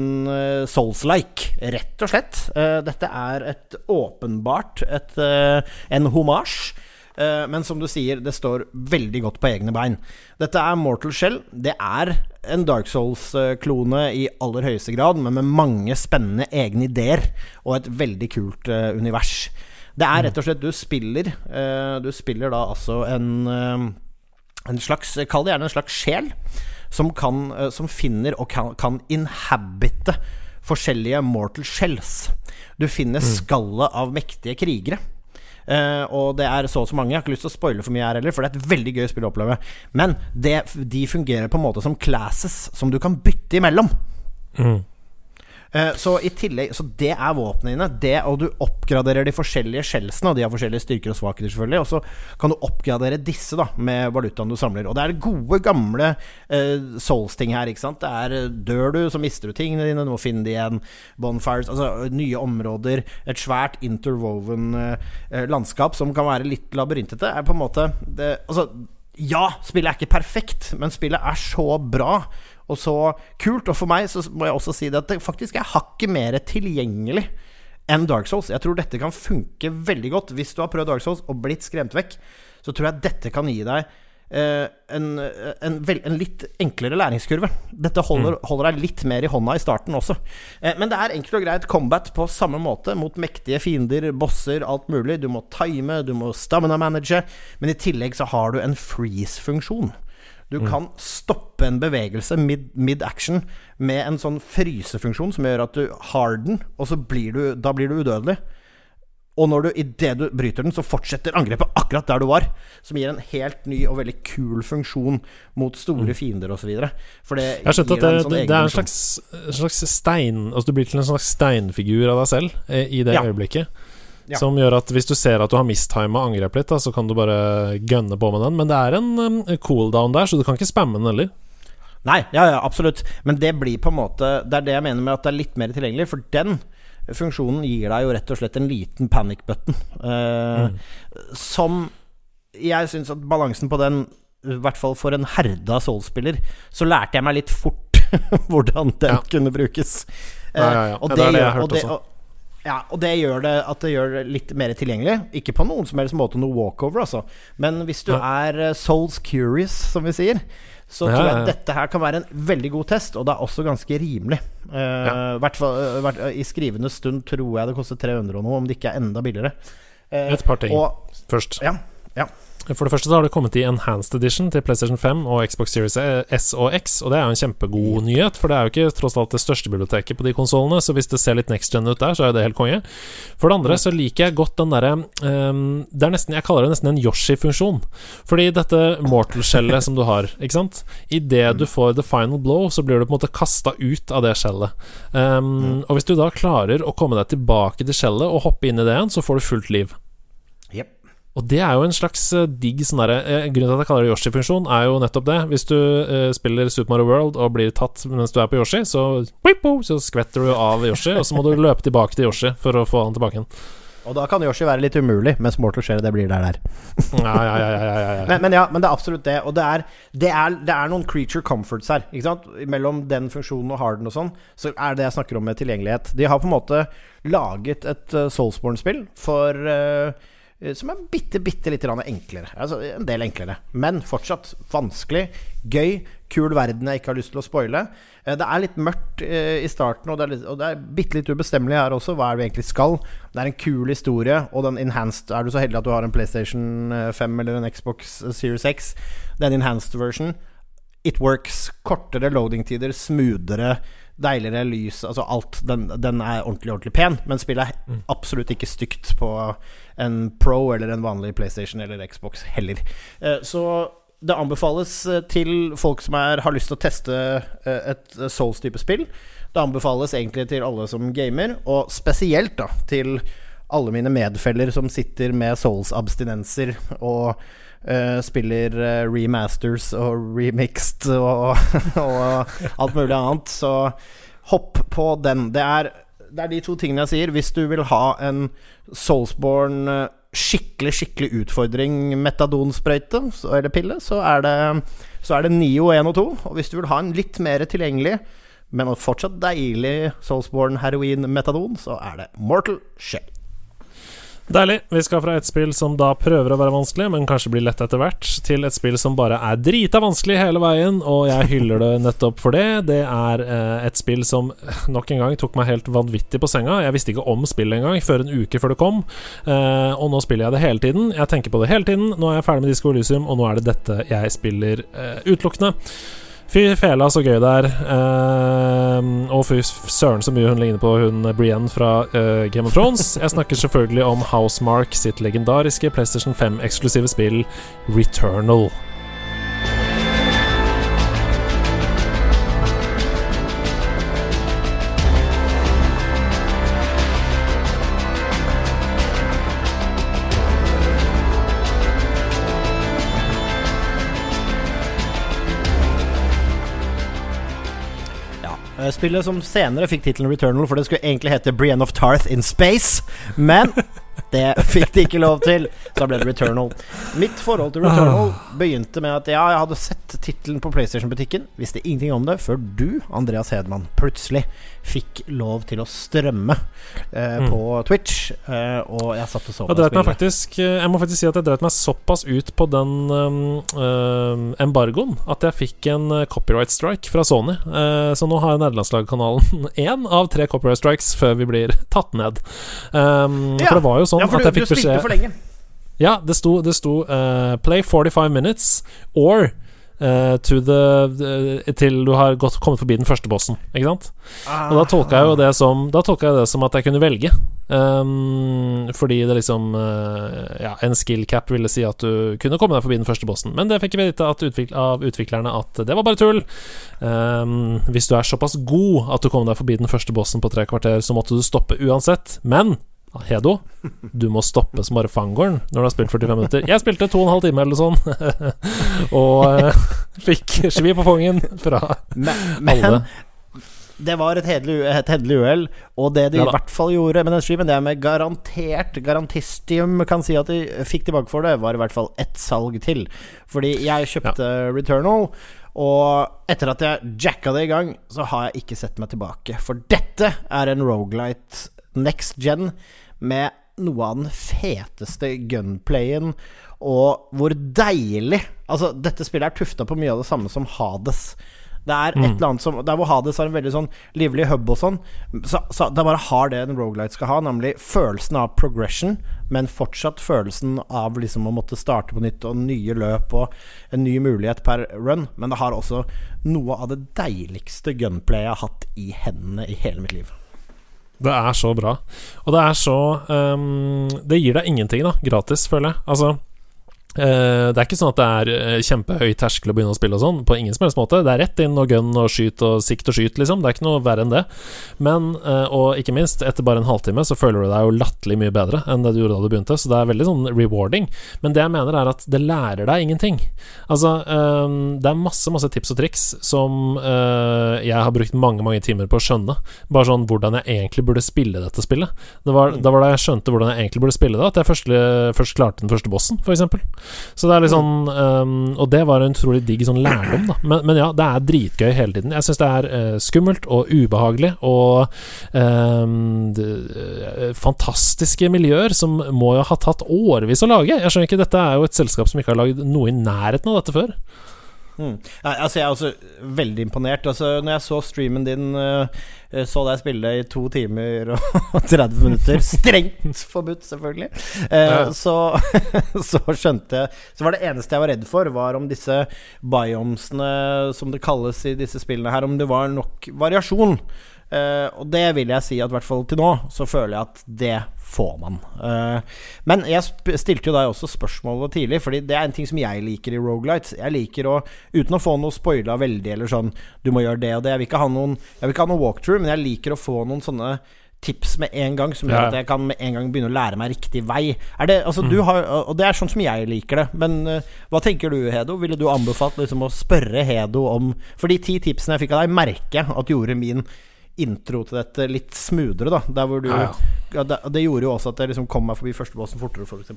Souls-like, rett og slett. dette er et åpenbart et Eh, en homasj. Eh, men som du sier, det står veldig godt på egne bein. Dette er Mortal Shell. Det er en Dark Souls-klone i aller høyeste grad, men med mange spennende egne ideer og et veldig kult uh, univers. Det er rett og slett Du spiller uh, Du spiller da altså en, en slags Kall det gjerne en slags sjel som, kan, som finner og kan, kan inhabite forskjellige mortal shells. Du finner mm. skallet av mektige krigere. Uh, og det er så og så mange. Jeg har ikke lyst til å spoile for mye her heller, for det er et veldig gøy spill å oppleve. Men det, de fungerer på en måte som classes som du kan bytte imellom. Mm. Uh, så i tillegg Så det er våpnene dine. Det, og du oppgraderer de forskjellige skjelsene, og de har forskjellige styrker og svakheter, selvfølgelig. Og så kan du oppgradere disse da med valutaen du samler. Og det er gode, gamle uh, Souls-ting her. Ikke sant? Det er Dør du, så mister du tingene dine. Du må finne de igjen. Bonfires. Altså nye områder. Et svært interwoven uh, landskap som kan være litt labyrintete. Er på en måte det, Altså, ja, spillet er ikke perfekt, men spillet er så bra og så kult. Og for meg så må jeg også si det at det faktisk er hakket mer tilgjengelig enn Dark Souls. Jeg tror dette kan funke veldig godt. Hvis du har prøvd Dark Souls og blitt skremt vekk, så tror jeg dette kan gi deg eh, en, en, en, litt enklere læringskurve. Dette holder, mm. holder, deg litt mer i hånda i starten også. Eh, men det er enkelt og greit combat på samme måte mot mektige fiender, bosser, alt mulig. Du må time, du må stamina-manage, men i tillegg så har du en freeze-funksjon. Du mm. kan stoppe en bevegelse mid, mid, action med en sånn frysefunksjon som gjør at du harden, og så blir du, da blir du udødelig. Og når du, idet du bryter den, så fortsetter angrepet akkurat der du var. Som gir en helt ny og veldig kul funksjon mot store mm. fiender osv. For det Jeg har skjønt at det, sånn det, er en slags, en slags, stein Altså du blir til en slags steinfigur av deg selv eh, i det ja. øyeblikket. Ja. Som gjør at hvis du ser at du har mistima angrep litt, da, så kan du bare gønne på med den. Men det er en um, cooldown der, så du kan ikke spamme den heller. Nei, ja, ja, absolutt. Men det blir på en måte Det er det jeg mener med at det er litt mer tilgjengelig. For den funksjonen gir deg jo rett og slett en liten panic button. Uh, mm. Som jeg syns at balansen på den, i hvert fall for en herda Soul-spiller, så lærte jeg meg litt fort hvordan den ja. kunne brukes. Uh, ja, ja, ja. Og det, det er det jeg har hørt også. Ja, og det gjør det at det gjør det litt mer tilgjengelig. Ikke på noen som helst måte noe walkover, altså. Men hvis du er eh, souls curious, som vi sier, så tror jeg dette her kan være en veldig god test, og det er også ganske rimelig. Uh, hvert fall, uh, I skrivende stund tror jeg det koster 300 og noe, om det ikke er enda billigere. Uh, Et par ting og, først. Ja, ja. For det første så har det kommet i enhanced edition til PlayStation 5 og Xbox Series S og X, og det er jo en kjempegod nyhet, for det er jo ikke tross alt det største biblioteket på de konsollene, så hvis det ser litt next gen ut der, så er det helt konge. For det andre så liker jeg godt den derre um, Det er nesten Jeg kaller det nesten en Yoshi-funksjon. Fordi dette mortal-skjellet som du har, ikke sant Idet du får the final blow, så blir du på en måte kasta ut av det skjellet. Um, og hvis du da klarer å komme deg tilbake til skjellet og hoppe inn i det igjen, så får du fullt liv. Og det er jo en slags uh, digg sånn derre uh, Grunnen til at jeg kaller det Yoshi-funksjon, er jo nettopp det. Hvis du eh, spiller Super Mario World og blir tatt mens du er på Yoshi, så, så skvetter du av Yoshi, og så må du løpe tilbake til Yoshi for å få han tilbake igjen. Og da kan Yoshi være litt umulig, mens Mortal Share det blir der der. ja, ja, ja, ja, men, men, ja, men det er absolutt det. Og det er, det er, det er noen creature comforts her. Ikke sant? Mellom den funksjonen og harden og sånn, så er det jeg snakker om med tilgjengelighet. De har på en måte laget et uh, Soulsborne-spill for uh, Eh, som er bitte, bitte litt enklere. Altså en del enklere. Men fortsatt vanskelig. Gøy. Kul verden jeg ikke har lyst til å spoile. Eh, det er litt mørkt eh, i starten, og det er, litt, og det er bitte litt ubestemmelig her også. Hva er det vi egentlig skal? Det er en kul historie, og den enhanced Er du så heldig at du har en PlayStation 5 eller en Xbox Series X, den enhanced version It works. Kortere loading-tider, smoothere deiligere lys Altså alt. Den, den, er ordentlig, ordentlig pen, men spillet er mm. absolutt ikke stygt på en Pro eller en vanlig PlayStation eller Xbox heller. Eh, så det anbefales eh, til folk som er, har lyst til å teste eh, et Souls-type spill. Det anbefales egentlig til alle som gamer, og spesielt da til alle mine medfeller som sitter med Souls-abstinenser og uh, spiller uh, remasters og remixed og, og, alt mulig annet, så hopp på den. Det er, det er de to tingene jeg sier. Hvis du vil ha en Soulsborne skikkelig, skikkelig utfordring, metadonsprøyte eller pille, så er det, så er det Nio 1 og 2. Og hvis du vil ha en litt mer tilgjengelig men fortsatt deilig Soulsborne heroin metadon, så er det Mortal Shell. Deilig. Vi skal fra et spill som da prøver å være vanskelig, men kanskje blir lett etter hvert, til et spill som bare er drita vanskelig hele veien, og jeg hyller det nettopp for det. Det er eh, et spill som nok en gang tok meg helt vanvittig på senga. Jeg visste ikke om spillet engang før en uke før det kom, eh, og nå spiller jeg det hele tiden. Jeg tenker på det hele tiden. Nå er jeg ferdig med Disco Elysium, og nå er det dette jeg spiller eh, utelukkende. Fy fela, så gøy det er. Uh, og fy søren så mye hun ligner på hun Brienne fra uh, Game of Thrones. Jeg snakker selvfølgelig om Housemark sitt legendariske PlayStation 5-eksklusive spill Returnal. Spillet som senere fikk tittelen Returnal, for det skulle egentlig hete Brienne of Tarth in Space. Men det fikk de ikke lov til, så da ble det Returnal. Mitt forhold til Returnal begynte med at ja, jeg hadde sett tittelen på PlayStation-butikken, visste ingenting om det, før du, Andreas Hedman, plutselig fikk lov til å strømme eh, mm. på Twitch. Eh, og jeg satt og så på spillet. Faktisk, eh, jeg må faktisk si at jeg dreit meg såpass ut på den um, um, embargoen at jeg fikk en uh, copyright strike fra Sony. Uh, så nå har nederlandslagkanalen én av tre copyright strikes før vi blir tatt ned. Um, ja. For det var jo sånn ja, at jeg fikk beskjed Ja, det sto, det sto uh, 'play 45 minutes' or Uh, the, til du har gått, kommet forbi den første bossen. Ikke sant? Ah, og da tolka jeg jo det som jeg det som at jeg kunne velge. Um, fordi det liksom uh, Ja, en skill cap ville si at du kunne komme deg forbi den første bossen. Men det fikk jeg vite utvik av utviklerne at det var bare tull. Um, hvis du er såpass god at du kommer deg forbi den første bossen på tre kvarter, så måtte du stoppe uansett. Men Hedo, du må stoppe som bare fangorn når du har spilt 45 minutter. Jeg spilte to og en halv time eller sånn, og uh, fikk svi på fangen fra men, men, alle. Det var et hederlig uhell, og det de ja, i hvert fall gjorde med den streamen, det er med garantert Garantistium kan si at de fikk tilbake for det, var i hvert fall ett salg til. Fordi jeg kjøpte ja. Returnal, og etter at jeg jacka det i gang, så har jeg ikke sett meg tilbake. For dette er en rogelight next gen med noe av den feteste gunplayen, og hvor deilig Altså, dette spillet er tufta på mye av det samme som Hades. Det er et mm. eller annet som Der hvor Hades har en veldig sånn livlig hub og sånn, så, så det bare har det en Rogalight skal ha, nemlig følelsen av progression, men fortsatt følelsen av liksom å måtte starte på nytt og nye løp og en ny mulighet per run. Men det har også noe av det deiligste gunplayet jeg har hatt i hendene i hele mitt liv. Det er så bra. Og det er så um, Det gir deg ingenting, da, gratis, føler jeg. Altså det er ikke sånn at det er uh, kjempehøy terskel å begynne å spille og sånn, på ingen som helst måte. Det er rett inn og gun og skyt og sikt og skyt, liksom. Det er ikke noe verre enn det. Men, uh, og ikke minst, etter bare en halvtime så føler du deg jo latterlig mye bedre enn det du gjorde da du begynte, så det er veldig sånn rewarding. Men det jeg mener, er at det lærer deg ingenting. Altså, det er masse, masse tips og triks som jeg har brukt mange, mange timer på å skjønne. Bare sånn hvordan jeg egentlig burde spille dette spillet. Det var. Da var da jeg skjønte hvordan jeg egentlig burde spille det, at jeg først, først klarte den første bossen, f.eks. Så det er litt sånn um, Og det var en utrolig digg sånn lærdom, da. Men, men, ja, det er dritgøy hele tiden. Jeg syns det er uh, skummelt og ubehagelig og um, det, uh, fantastiske miljøer som må jo ha tatt årevis å lage. Jeg skjønner ikke, dette er jo et selskap som ikke har lagd noe i nærheten av dette før. Mm. Altså, jeg er også veldig imponert. Altså, når jeg så streamen din, uh, så deg spille i to timer og 30 minutter Strengt forbudt, selvfølgelig. Ja. så, så, skjønte jeg Så var det eneste jeg var redd for, var om disse biomsene, som det kalles i disse spillene her, om det var nok variasjon. Og det vil jeg si at i hvert fall til nå, så føler jeg at det får man. Uh, men jeg stilte jo deg også spørsmålet tidlig, Fordi det er en ting som jeg liker i Rogalights. Jeg liker å, uten å få noe spoila veldig, eller sånn Du må gjøre det og det. Jeg vil ikke ha noen, jeg vil ikke ha noen walkthrough, men jeg liker å få noen sånne tips med en gang som gjør at jeg kan med en gang begynne å lære meg riktig vei. Er det, altså, du Mm. har, og det er sånn som jeg liker det. Men uh, hva tenker du, Hedo? Ville du anbefalt liksom, å spørre Hedo om For de ti tipsene jeg fikk av deg, merker jeg at gjorde min intro til dette litt smoothere, da. Der hvor du Ja, ja. ja, det, det gjorde jo også at jeg liksom kom meg forbi førstebossen fortere, f.eks.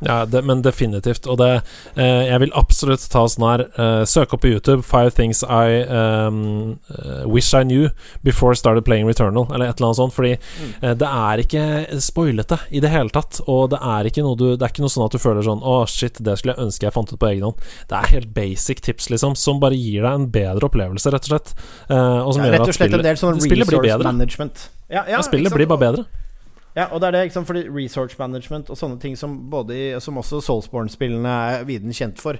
Ja, det, men definitivt. Og det eh, Jeg vil absolutt ta sånn her eh, Søk opp på YouTube 'Five things I um, eh, wish I knew before I started playing Returnal', eller et eller annet sånt. Fordi eh, det er ikke spoilete i det hele tatt. Og det er ikke noe du Det er ikke noe sånn at du føler sånn 'Å, shit, det skulle jeg ønske jeg fant ut på egen hånd'. Det er helt basic tips, liksom, som bare gir deg en bedre opplevelse, rett og slett. Eh, og som Ja, gjør at spillet, en del sånn spillet blir bedre. management. Ja, ja, ja, spillet blir bare bedre. Ja, og det er det, ikke sant, fordi research management og sånne ting som både Som også Soulsborne-spillene er viden kjent for,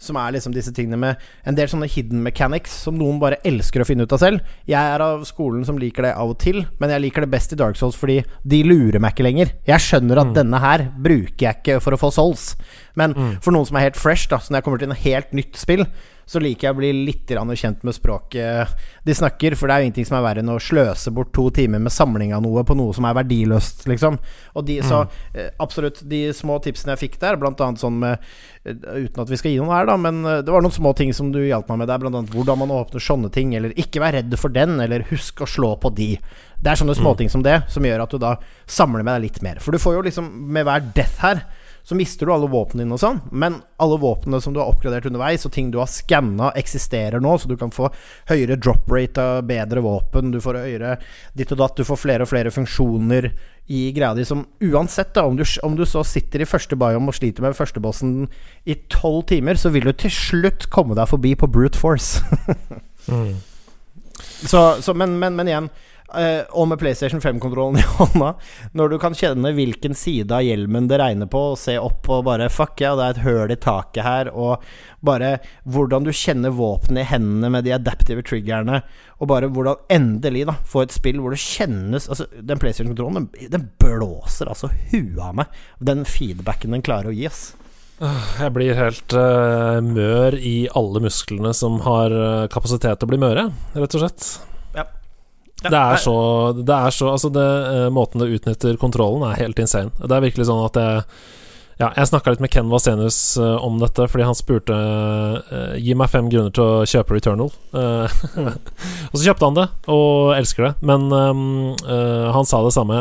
som er liksom disse tingene med en del sånne hidden mechanics som noen bare elsker å finne ut av selv. Jeg er av skolen som liker det av og til, men jeg liker det best i Dark Souls fordi de lurer meg ikke lenger. Jeg skjønner at Mm. denne her bruker jeg ikke for å få souls, men Mm. for noen som er helt fresh, da, så når jeg kommer til en helt nytt spill, så liker jeg å bli litt kjent med språket de snakker. For det er jo ingenting som er verre enn å sløse bort to timer med samling av noe på noe som er verdiløst, liksom. Og de, så eh, absolutt, de små tipsene jeg fikk der, blant annet sånn med eh, Uten at vi skal gi noe her, da, men eh, det var noen små ting som du hjalp meg med der. Blant annet hvordan man åpner sånne ting, eller ikke vær redd for den, eller husk å slå på de. Det er sånne småting som det som gjør at du da samler med deg litt mer. For du får jo liksom Med hver death her så mister du alle våpnene dine og sånn, men alle våpnene som du har oppgradert underveis, og ting du har skanna, eksisterer nå, så du kan få høyere drop rate av bedre våpen, du får høyere ditt og datt, du får flere og flere funksjoner i greia di som uansett, da, om du, om du så sitter i første biome og sliter med førstebossen i tolv timer, så vil du til slutt komme deg forbi på brute force. Mm. Så, så, men, men, men igjen Og med PlayStation 5-kontrollen i hånda. Når du kan kjenne hvilken side av hjelmen det regner på Og se opp og bare Fuck ja, det er et høl i taket her Og bare hvordan du kjenner våpenet i hendene Med de adaptive triggerne Og bare hvordan endelig da Få et spill hvor det kjennes Altså den PlayStation-kontrollen den, den blåser altså huet av meg. Den feedbacken den klarer å gi oss Jeg blir helt uh, mør i alle musklene som har eh, kapasitet til å bli møre, rett og slett. Det er så, det er så Altså, det, eh, måten det utnytter kontrollen, er helt insane. Det er virkelig sånn at jeg Ja, jeg snakka litt med Ken Vasenius uh, om dette, fordi han spurte uh, Gi meg fem grunner til å kjøpe Returnal. Eh, og så kjøpte han det, og elsker det. Men um, han sa det samme.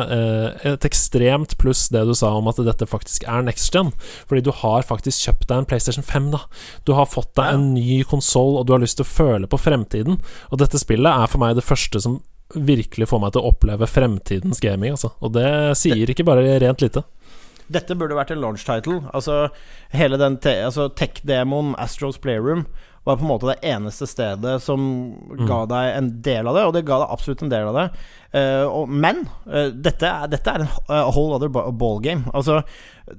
et ekstremt pluss det du sa om at dette faktisk er next gen. Fordi du har faktisk kjøpt deg en PlayStation 5, da. Du har fått deg en ny konsoll, og du har lyst til å føle på fremtiden. Og dette spillet er for meg det første som virkelig få meg til å oppleve fremtidens gaming, altså. Og det sier ikke bare rent lite. Dette burde vært en launch title. Altså Hele den te altså, tech-demoen Astros Playroom var på en måte det eneste stedet som ga deg en del av det, og det ga deg absolutt en del av det. Uh, og, men uh, dette, er, dette er en h- whole other ba- ballgame. Altså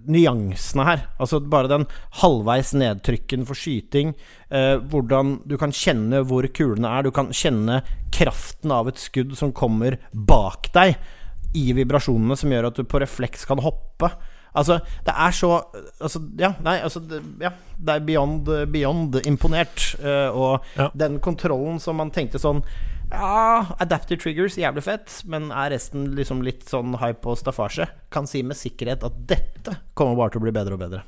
nyansene her. Altså bare den halvveis nedtrykken for skyting. eh, hvordan du kan kjenne hvor kulene er. Du kan kjenne kraften av et skudd som kommer bak deg i vibrasjonene som gjør at du på refleks kan hoppe. Altså, det er så altså, Ja, nei, altså det, ja, det er beyond, beyond imponert. Uh, og Ja. den kontrollen som man tenkte sånn Ja, adaptive triggers, jævlig fett, men er resten liksom litt sånn hype og staffasje? Kan si med sikkerhet at dette kommer bare til å bli bedre og bedre.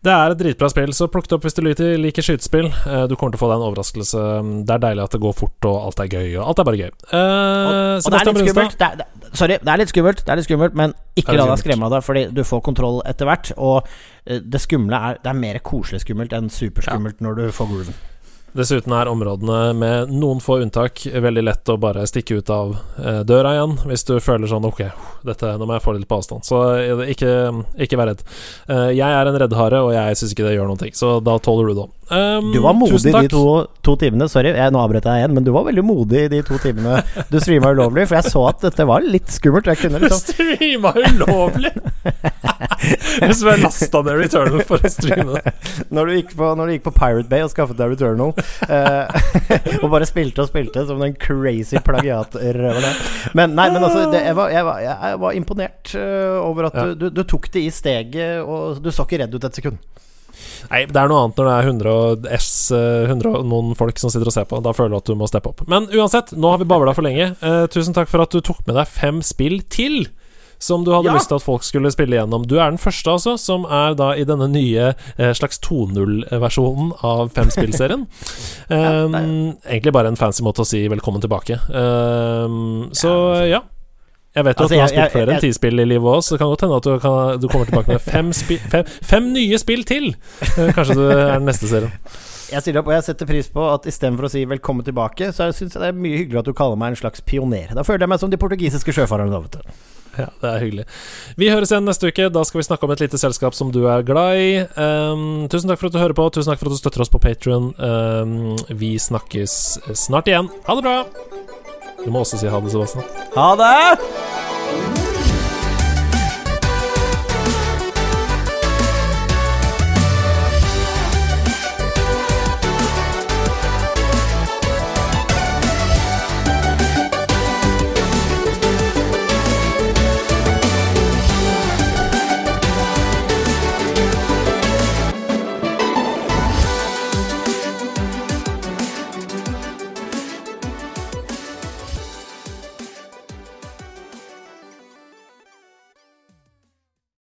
Det er et dritbra spill, så plukk det opp hvis du liker skytespill. Eh, Du kommer til å få deg en overraskelse. Det er deilig at det går fort, og alt er gøy. Og alt er bare gøy. Uh, Og, og det er litt skummelt. Det er, det, sorry, det er litt skummelt, det er litt skummelt men ikke la deg skremme av det, fordi du får kontroll etter hvert. Og eh, det skumle er Det er mer koselig skummelt enn superskummelt når du får grooven. Dessuten er områdene med noen få unntak veldig lett å bare stikke ut av eh, døra igjen, hvis du føler sånn Ok, dette, nå må jeg få litt på avstand. Så eh, ikke, ikke vær redd. Eh, jeg er en reddhare, og jeg syns ikke det gjør noen ting, så da tåler du det. Um, Du var modig de to, to timene. Sorry, jeg, nå avbrøt jeg igjen, men du var veldig modig de to timene du streama ulovlig. For jeg så at dette var litt skummelt. Jeg kunne liksom Streama ulovlig! Hvis du jeg lasta ned Returnal for å streame det. Når du gikk på, når du gikk på Pirate Bay og skaffet deg Returnal, uh, og bare spilte og spilte som den crazy plagiatrøveren. Men nei, men altså, det, jeg, var, jeg, var, jeg var imponert uh, over at Ja. du, du, du tok det i steget, og du så ikke redd ut et sekund. Nei, det er noe annet når det er 100 og, S, eh, 100 og noen folk som sitter og ser på. Da føler du at du må steppe opp. Men uansett, nå har vi babla for lenge. Eh, tusen takk for at du tok med deg fem spill til. Som du hadde Ja. lyst til at folk skulle spille gjennom. Du er den første, altså, som er da i denne nye eh, slags 2.0-versjonen av Femspillserien. um, egentlig bare en fancy måte å si velkommen tilbake. Um, så ja. Jeg vet jo Altså, at du har spilt flere enn ti spill i livet òg, så det kan godt hende at du, kan, du kommer tilbake med fem, fem, fem nye spill til. Eh, Kanskje du er den neste serien. Jeg stiller opp, og jeg setter pris på at istedenfor å si 'velkommen tilbake', så syns jeg det er mye hyggelig at du kaller meg en slags pioner. Da føler jeg meg som de portugisiske sjøfarerne. da, vet du. Ja, det er hyggelig. Vi høres igjen neste uke. Da skal vi snakke om et lite selskap som du er glad i. Um, tusen takk for at du hører på. Tusen takk for at du støtter oss på Patrion. Um, vi snakkes snart igjen. Ha det bra! Du må også si ha det, Sebastian. Ha det!